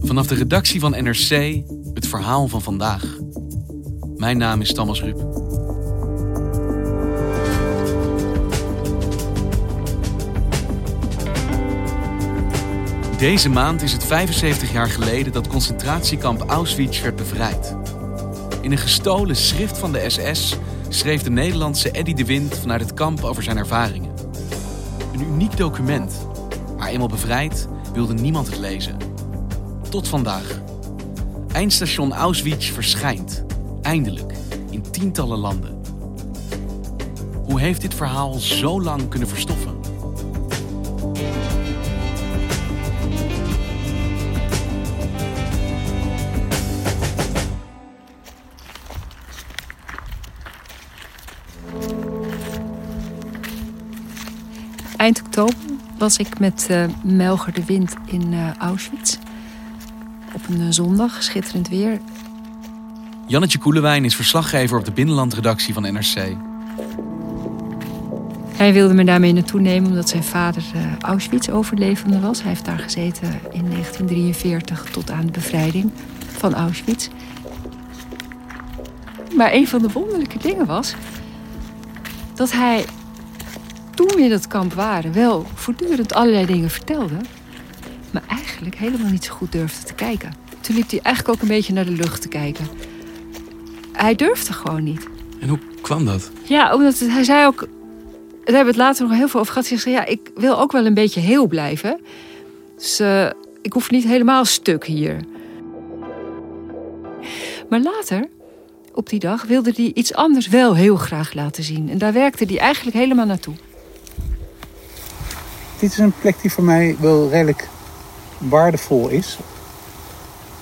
Vanaf de redactie van NRC het verhaal van vandaag. Mijn naam is Thomas Rup. Deze maand is het 75 jaar geleden dat concentratiekamp Auschwitz werd bevrijd. In een gestolen schrift van de SS schreef de Nederlandse Eddy de Wind vanuit het kamp over zijn ervaringen. Een uniek document, maar eenmaal bevrijd wilde niemand het lezen. Tot vandaag. Eindstation Auschwitz verschijnt, eindelijk, in tientallen landen. Hoe heeft dit verhaal zo lang kunnen verstoffen? Eind oktober was ik met uh, Melger de Wind in uh, Auschwitz. Op een uh, zondag, schitterend weer. Jannetje Koelewijn is verslaggever op de binnenlandredactie van NRC. Hij wilde me daarmee naartoe nemen omdat zijn vader Auschwitz-overlevende was. Hij heeft daar gezeten in 1943 tot aan de bevrijding van Auschwitz. Maar een van de wonderlijke dingen was dat hij toen we in dat kamp waren, wel voortdurend allerlei dingen vertelde. Maar eigenlijk helemaal niet zo goed durfde te kijken. Toen liep hij eigenlijk ook een beetje naar de lucht te kijken. Hij durfde gewoon niet. En hoe kwam dat? Ja, omdat het, hij zei ook. Daar hebben we het later nog heel veel over gehad. Hij zei: Ja, ik wil ook wel een beetje heel blijven. Dus uh, ik hoef niet helemaal stuk hier. Maar later, op die dag, wilde hij iets anders wel heel graag laten zien. En daar werkte hij eigenlijk helemaal naartoe dit is een plek die voor mij wel redelijk waardevol is.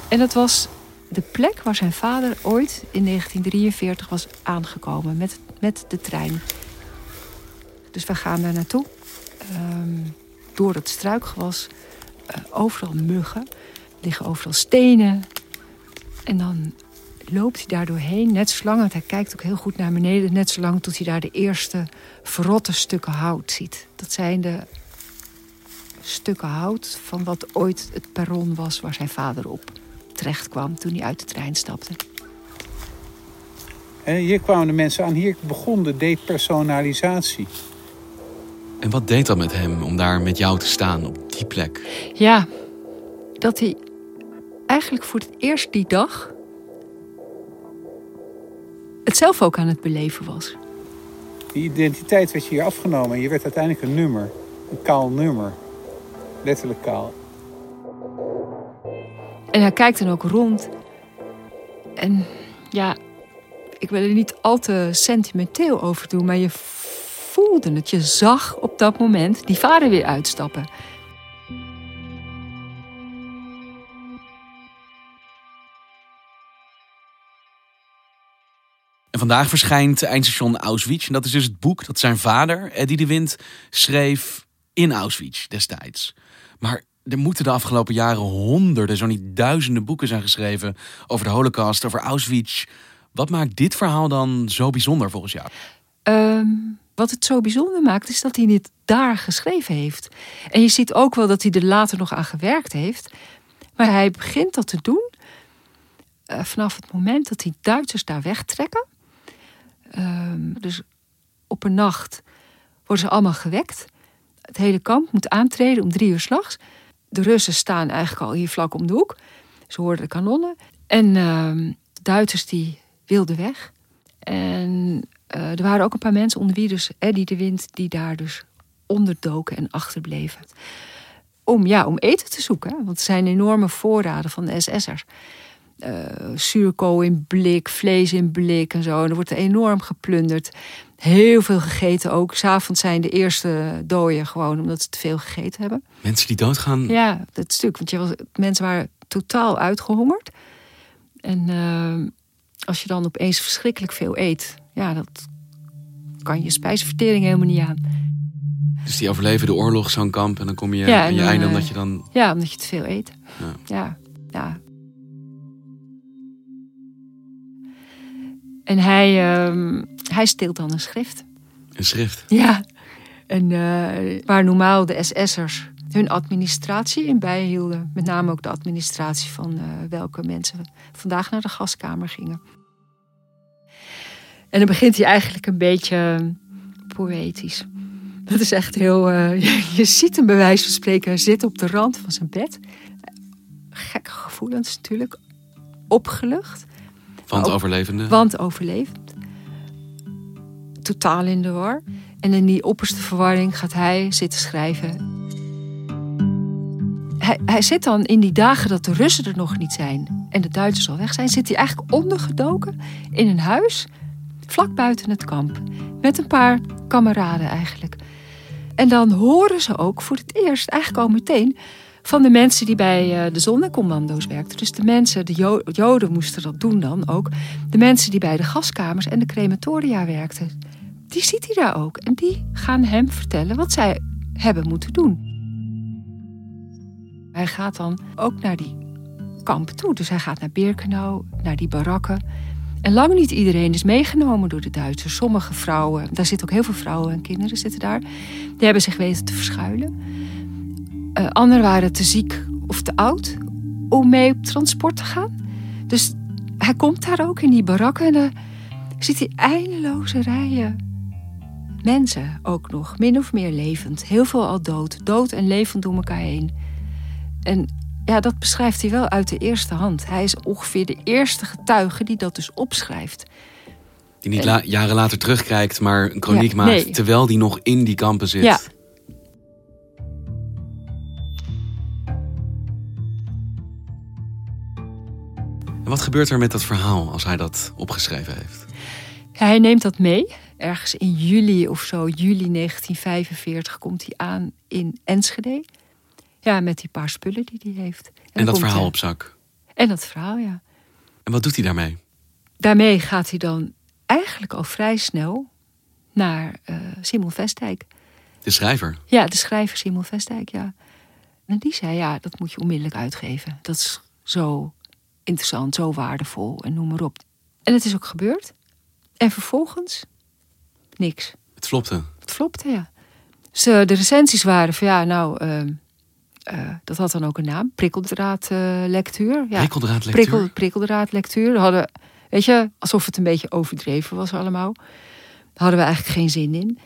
En dat was de plek waar zijn vader ooit in 1943 was aangekomen met, met de trein. Dus we gaan daar naartoe. Um, door het struikgewas. Uh, overal muggen. liggen overal stenen. En dan loopt hij daar doorheen, net zo lang, want hij kijkt ook heel goed naar beneden, net zo lang tot hij daar de eerste verrotte stukken hout ziet. Dat zijn de stukken hout van wat ooit het perron was waar zijn vader op terecht kwam toen hij uit de trein stapte. En hier kwamen de mensen aan. Hier begon de depersonalisatie. En wat deed dat met hem om daar met jou te staan op die plek? Ja, dat hij eigenlijk voor het eerst die dag het zelf ook aan het beleven was. Die identiteit werd je hier afgenomen en je werd uiteindelijk een nummer. Een kaal nummer letterlijk kaal. En hij kijkt dan ook rond. En ja, ik wil er niet al te sentimenteel over doen, maar je voelde het. Je zag op dat moment die vader weer uitstappen. En vandaag verschijnt eindstation Auschwitz. En dat is dus het boek dat zijn vader, Eddie de Wind, schreef in Auschwitz destijds. Maar er moeten de afgelopen jaren honderden, zo niet duizenden boeken zijn geschreven over de Holocaust, over Auschwitz. Wat maakt dit verhaal dan zo bijzonder volgens jou? Um, wat het zo bijzonder maakt, is dat hij dit daar geschreven heeft. En je ziet ook wel dat hij er later nog aan gewerkt heeft. Maar hij begint dat te doen uh, vanaf het moment dat die Duitsers daar wegtrekken. Um, dus op een nacht worden ze allemaal gewekt. Het hele kamp moet aantreden om drie uur s'nachts. De Russen staan eigenlijk al hier vlak om de hoek. Ze hoorden de kanonnen. En de Duitsers die wilden weg. En uh, er waren ook een paar mensen onder wie dus Eddie de Wind... die daar dus onderdoken en achterbleven. Om, ja, om eten te zoeken. Want het zijn enorme voorraden van de SS'ers. Uh, zuurkool in blik, vlees in blik en zo. En er wordt enorm geplunderd. Heel veel gegeten ook. S'avonds zijn de eerste dooien gewoon omdat ze te veel gegeten hebben. Mensen die doodgaan? Ja, dat stuk. Want je was, mensen waren totaal uitgehongerd. En uh, als je dan opeens verschrikkelijk veel eet, ja, dat kan je spijsvertering helemaal niet aan. Dus die overleven de oorlog, zo'n kamp, en dan kom je ja, aan je einde omdat je dan. Ja, omdat je te veel eet. Ja, ja. ja. En hij, uh, hij steelt dan een schrift. Een schrift? Ja. En uh, waar normaal de SS'ers hun administratie in bijhielden. Met name ook de administratie van uh, welke mensen vandaag naar de gaskamer gingen. En dan begint hij eigenlijk een beetje poëtisch. Dat is echt heel. Uh, je ziet hem bij wijze van spreken zitten op de rand van zijn bed. Gekke gevoelens natuurlijk. Opgelucht. Want overlevende? Want overlevend. Totaal in de war. En in die opperste verwarring gaat hij zitten schrijven. Hij, hij zit dan in die dagen dat de Russen er nog niet zijn en de Duitsers al weg zijn, zit hij eigenlijk ondergedoken in een huis vlak buiten het kamp. Met een paar kameraden eigenlijk. En dan horen ze ook voor het eerst, eigenlijk al meteen, van de mensen die bij eh, de zonnecommando's werkten. Dus de mensen, de Joden moesten dat doen dan ook. De mensen die bij de gaskamers en de crematoria werkten. Die ziet hij daar ook. En die gaan hem vertellen wat zij hebben moeten doen. Hij gaat dan ook naar die kamp toe. Dus hij gaat naar Birkenau, naar die barakken. En lang niet iedereen is meegenomen door de Duitsers. Sommige vrouwen, daar zitten ook heel veel vrouwen en kinderen zitten daar. Die hebben zich weten te verschuilen. Uh, anderen waren te ziek of te oud om mee op transport te gaan. Dus hij komt daar ook in die barakken en dan ziet hij eindeloze rijen mensen ook nog, min of meer levend. Heel veel al dood, dood en levend door elkaar heen. En ja, dat beschrijft hij wel uit de eerste hand. Hij is ongeveer de eerste getuige die dat dus opschrijft. Die niet jaren later terugkijkt, maar een chroniek maakt terwijl die nog in die kampen zit. Ja. Wat gebeurt er met dat verhaal als hij dat opgeschreven heeft? hij neemt dat mee. Ergens in juli of zo, juli 1945, komt hij aan in Enschede. Ja, met die paar spullen die hij heeft. En, en dat verhaal op zak? En dat verhaal, ja. En wat doet hij daarmee? Daarmee gaat hij dan eigenlijk al vrij snel naar uh, Simon Vestdijk. De schrijver? Ja, de schrijver Simon Vestdijk, ja. En die zei, ja, dat moet je onmiddellijk uitgeven. Dat is zo interessant, zo waardevol en noem maar op. En het is ook gebeurd. En vervolgens niks. Het flopte? Het flopte, ja. Dus, de recensies waren van, ja, nou... Uh, uh, dat had dan ook een naam, prikkeldraadlectuur. Ja, prikkeldraadlectuur? Prikkel, prikkeldraadlectuur. Hadden, weet je, alsof het een beetje overdreven was allemaal. Daar hadden we eigenlijk geen zin in.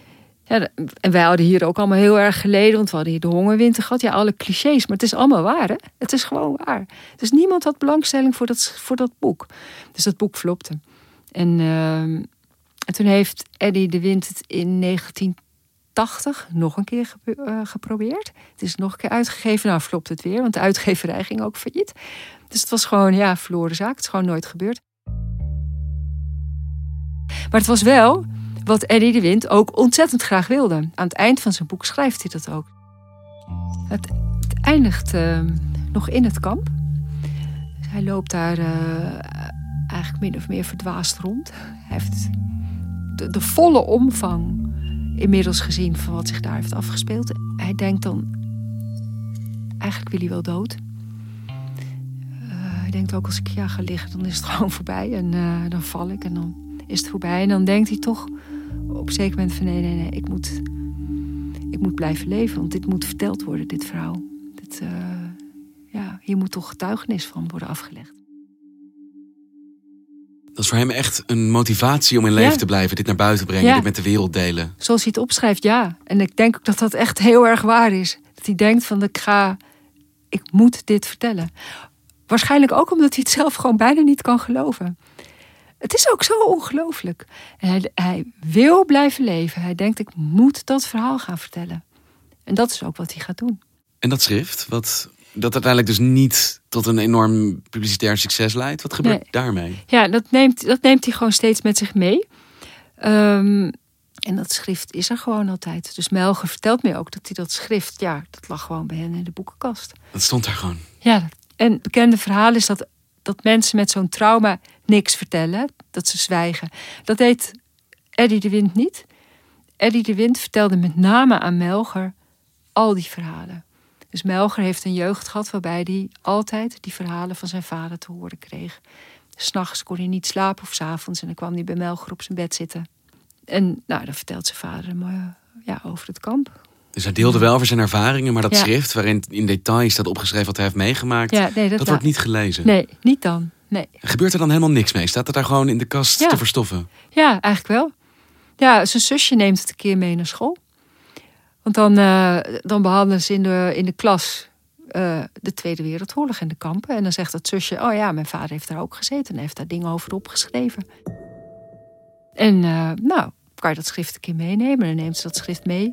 Ja, en wij hadden hier ook allemaal heel erg geleden, want we hadden hier de hongerwinter gehad. Ja, alle clichés, maar het is allemaal waar, hè? Het is gewoon waar. Dus niemand had belangstelling voor dat, voor dat boek. Dus dat boek flopte. En, en toen heeft Eddie de Wind het in 19 80 nog een keer uh, geprobeerd. Het is nog een keer uitgegeven. Nou, flopt het weer, want de uitgeverij ging ook failliet. Dus het was gewoon, ja, verloren zaak. Het is gewoon nooit gebeurd. Maar het was wel wat Eddie de Wind ook ontzettend graag wilde. Aan het eind van zijn boek schrijft hij dat ook. Het, eindigt uh, nog in het kamp. hij loopt daar uh, eigenlijk min of meer verdwaasd rond. Hij heeft de, de volle omvang inmiddels gezien van wat zich daar heeft afgespeeld. Hij denkt dan, eigenlijk wil hij wel dood. Uh, hij denkt ook, als ik ja ga liggen, dan is het gewoon voorbij. En uh, dan val ik en dan is het voorbij. En dan denkt hij toch op een zeker moment van nee, nee, nee, ik moet, ik moet blijven leven. Want dit moet verteld worden, dit verhaal. Dit, uh, ja, hier moet toch getuigenis van worden afgelegd. Dat is voor hem echt een motivatie om in leven te blijven. Dit naar buiten brengen, dit met de wereld delen. Zoals hij het opschrijft, ja. En ik denk ook dat dat echt heel erg waar is. Dat hij denkt van, ik ga, ik moet dit vertellen. Waarschijnlijk ook omdat hij het zelf gewoon bijna niet kan geloven. Het is ook zo ongelooflijk. Hij, hij wil blijven leven. Hij denkt, ik moet dat verhaal gaan vertellen. En dat is ook wat hij gaat doen. En dat schrift, wat, dat uiteindelijk dus niet tot een enorm publicitair succes leidt. Wat gebeurt daarmee? Ja, dat neemt, dat neemt hij gewoon steeds met zich mee. Um, en dat schrift is er gewoon altijd. Dus Melger vertelt mij ook dat hij dat schrift, ja, dat lag gewoon bij hen in de boekenkast. Dat stond daar gewoon? Ja, En het bekende verhaal is dat, dat mensen met zo'n trauma niks vertellen, dat ze zwijgen. Dat deed Eddie de Wind niet. Eddie de Wind vertelde met name aan Melger al die verhalen. Dus Melger heeft een jeugd gehad waarbij hij altijd die verhalen van zijn vader te horen kreeg. S'nachts kon hij niet slapen of s'avonds en dan kwam hij bij Melger op zijn bed zitten. En nou, dan vertelt zijn vader hem eh, ja, over het kamp. Dus hij deelde wel over zijn ervaringen, maar dat Ja. schrift waarin in detail staat opgeschreven wat hij heeft meegemaakt, Ja, nee, dat, dat wordt niet gelezen. Nee, niet dan. Nee. Gebeurt er dan helemaal niks mee? Staat het daar gewoon in de kast Ja. te verstoffen? Ja, eigenlijk wel. Ja, zijn zusje neemt het een keer mee naar school. Want dan, eh, dan behandelen ze in de, in de klas eh, de Tweede Wereldoorlog en de kampen. En dan zegt dat zusje, oh ja, mijn vader heeft daar ook gezeten. En heeft daar dingen over opgeschreven. En eh, nou, kan je dat schrift een keer meenemen? En dan neemt ze dat schrift mee.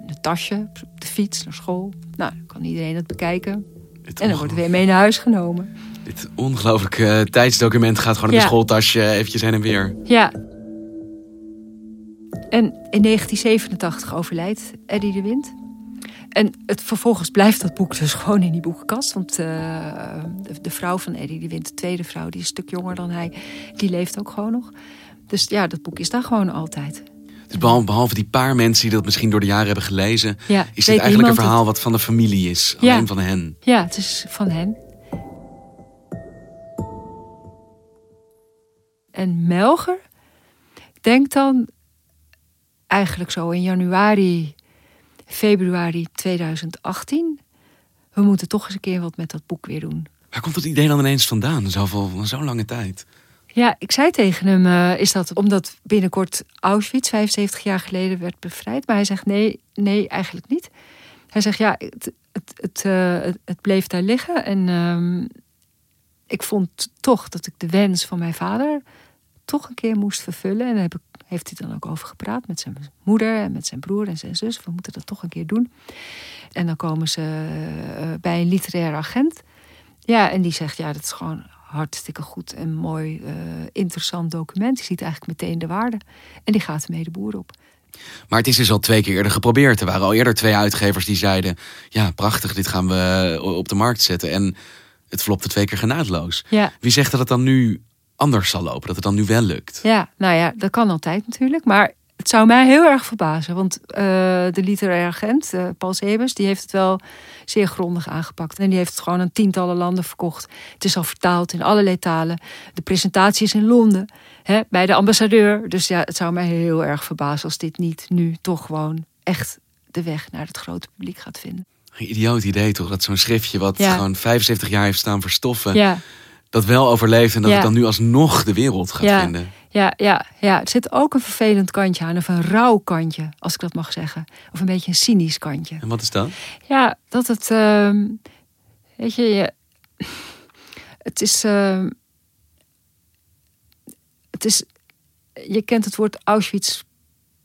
In een tasje, op de fiets, naar school. Nou, dan kan iedereen het bekijken. En dan wordt het weer mee naar huis genomen. dit ongelooflijke eh, tijdsdocument gaat gewoon in Ja. de schooltasje eventjes heen en weer. Ja. En in 1987 overlijdt Eddie de Wind. En het, vervolgens blijft dat boek dus gewoon in die boekenkast. Want eh, de, de vrouw van Eddie de Wind, de tweede vrouw, die is een stuk jonger dan hij, die leeft ook gewoon nog. Dus ja, dat boek is daar gewoon altijd. Dus behalve, behalve die paar mensen die dat misschien door de jaren hebben gelezen, Ja, is dit eigenlijk een verhaal het. wat van de familie is. Ja. Alleen van hen. Ja, het is van hen. En Melger denkt dan eigenlijk zo in januari, februari 2018... we moeten toch eens een keer wat met dat boek weer doen. Waar komt dat idee dan ineens vandaan? Zoveel, zo'n lange tijd. Ja, ik zei tegen hem, eh, is dat omdat binnenkort Auschwitz 75 jaar geleden werd bevrijd? Maar hij zegt nee, nee, eigenlijk niet. Hij zegt ja, het, het, het, eh, het, bleef daar liggen. En ehm, ik vond toch dat ik de wens van mijn vader toch een keer moest vervullen. En daar heb heeft hij dan ook over gepraat met zijn moeder en met zijn broer en zijn zus. We moeten dat toch een keer doen. En dan komen ze eh, bij een literair agent. Ja, en die zegt ja, dat is gewoon hartstikke goed en mooi, eh, interessant document. Die ziet eigenlijk meteen de waarde. En die gaat ermee de boer op. Maar het is dus al twee keer eerder geprobeerd. Er waren al eerder twee uitgevers die zeiden... ja, prachtig, dit gaan we op de markt zetten. En het flopte twee keer genadeloos. Ja, Wie zegt dat het dan nu anders zal lopen? Dat het dan nu wel lukt? ja, nou ja, dat kan altijd natuurlijk. Maar het zou mij heel erg verbazen. Want eh, de literaire agent, eh, Paul Sebers, die heeft het wel zeer grondig aangepakt. En die heeft het gewoon aan tientallen landen verkocht. Het is al vertaald in allerlei talen. De presentatie is in Londen, hè, bij de ambassadeur. Dus ja, het zou mij heel erg verbazen als dit niet nu toch gewoon echt de weg naar het grote publiek gaat vinden. Een idioot idee toch? Dat zo'n schriftje wat Ja. gewoon 75 jaar heeft staan verstoffen... Ja, dat wel overleeft en dat Ja. het dan nu alsnog de wereld gaat Ja. vinden. Ja, ja, ja, er zit ook een vervelend kantje aan, of een rauw kantje, als ik dat mag zeggen. Of een beetje een cynisch kantje. En wat is dat? Ja, dat het, ehm, weet je, je het is, ehm, het is, je kent het woord Auschwitz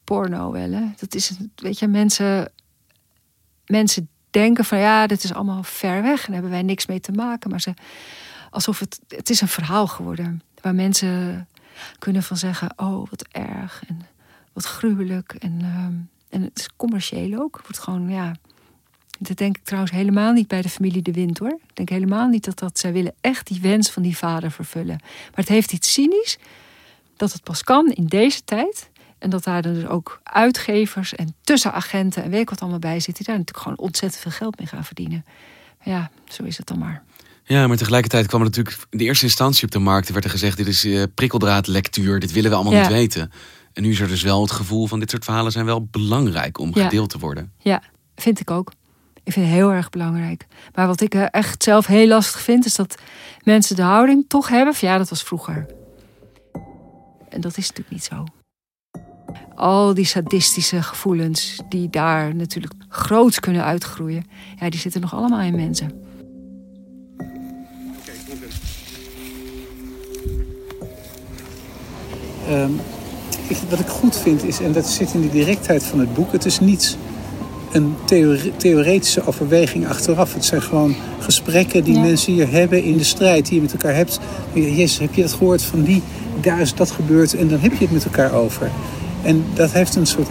porno wel, hè? Dat is, weet je, mensen, mensen denken van ja, dit is allemaal ver weg en daar hebben wij niks mee te maken, maar ze, alsof het, het is een verhaal geworden waar mensen kunnen van zeggen, oh, wat erg en wat gruwelijk en, ehm, en het is commercieel ook. Het wordt gewoon, ja, dat denk ik trouwens helemaal niet bij de familie De Wind hoor. Ik denk helemaal niet dat dat zij willen echt die wens van die vader vervullen. Maar het heeft iets cynisch dat het pas kan in deze tijd. En dat daar dus ook uitgevers en tussenagenten en weet ik wat allemaal bij zit, die daar natuurlijk gewoon ontzettend veel geld mee gaan verdienen. Ja, zo is het dan maar. Ja, maar tegelijkertijd kwam er natuurlijk in de eerste instantie op de markt... er werd er gezegd, dit is eh, prikkeldraadlectuur, dit willen we allemaal Ja. niet weten. En nu is er dus wel het gevoel van dit soort verhalen zijn wel belangrijk om Ja. gedeeld te worden. Ja, vind ik ook. Ik vind het heel erg belangrijk. Maar wat ik eh, echt zelf heel lastig vind, is dat mensen de houding toch hebben van ja, dat was vroeger. En dat is natuurlijk niet zo. Al die sadistische gevoelens die daar natuurlijk groots kunnen uitgroeien, ja, die zitten nog allemaal in mensen. Ehm, ik, wat ik goed vind is, en dat zit in de directheid van het boek, het is niet een theore- theoretische overweging achteraf. Het zijn gewoon gesprekken die Ja. mensen hier hebben in de strijd die je met elkaar hebt. Jezus, heb je dat gehoord van die? Daar is dat gebeurd en dan heb je het met elkaar over. En dat heeft een soort,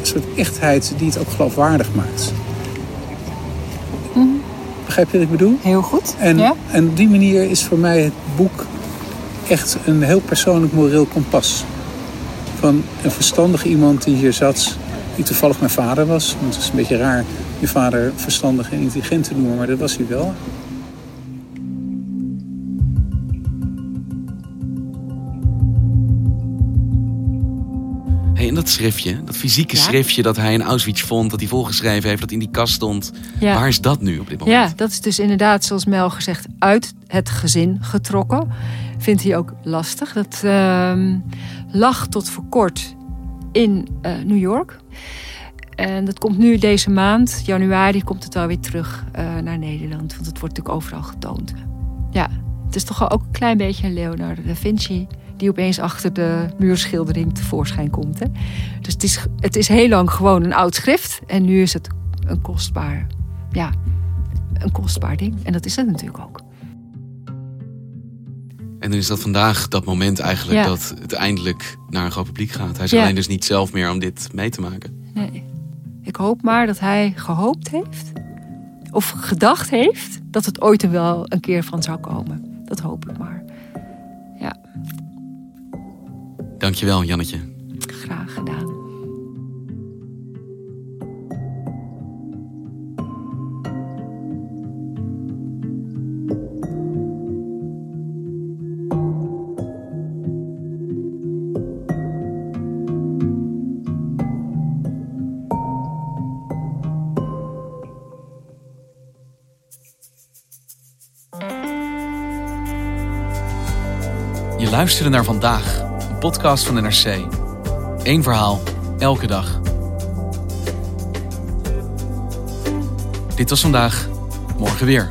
een soort echtheid die het ook geloofwaardig maakt. Begrijp je wat ik bedoel? Heel goed. En, ja? en op die manier is voor mij het boek echt een heel persoonlijk moreel kompas. Van een verstandige iemand die hier zat, die toevallig mijn vader was. Want het is een beetje raar je vader verstandig en intelligent te noemen, maar dat was hij wel. Dat schriftje, dat fysieke Ja? schriftje dat hij in Auschwitz vond, dat hij volgeschreven heeft, dat in die kast stond. Ja. Waar is dat nu op dit moment? Ja, dat is dus inderdaad, zoals Mel gezegd, uit het gezin getrokken. Vindt hij ook lastig. Dat ehm, lag tot voor kort in eh, New York. En dat komt nu deze maand, januari, komt het wel weer terug eh, naar Nederland. Want het wordt natuurlijk overal getoond. Ja, het is toch ook een klein beetje een Leonardo da Vinci... die opeens achter de muurschildering tevoorschijn komt. Hè? Dus het is, het is heel lang gewoon een oud schrift. En nu is het een kostbaar, ja, een kostbaar ding. En dat is het natuurlijk ook. En dan is dat vandaag dat moment eigenlijk Ja. dat het eindelijk naar een groot publiek gaat. Hij is Ja. alleen dus niet zelf meer om dit mee te maken. Nee. Ik hoop maar dat hij gehoopt heeft, of gedacht heeft, dat het ooit er wel een keer van zou komen. Dat hoop ik maar. Dankjewel, Jannetje. graag gedaan. Je luisterde naar vandaag, podcast van NRC. Eén verhaal, elke dag. Dit was vandaag, morgen weer.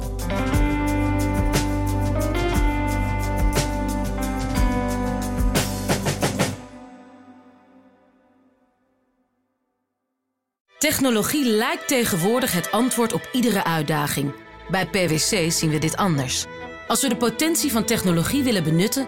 Technologie lijkt tegenwoordig het antwoord op iedere uitdaging. Bij PwC zien we dit anders. Als we de potentie van technologie willen benutten,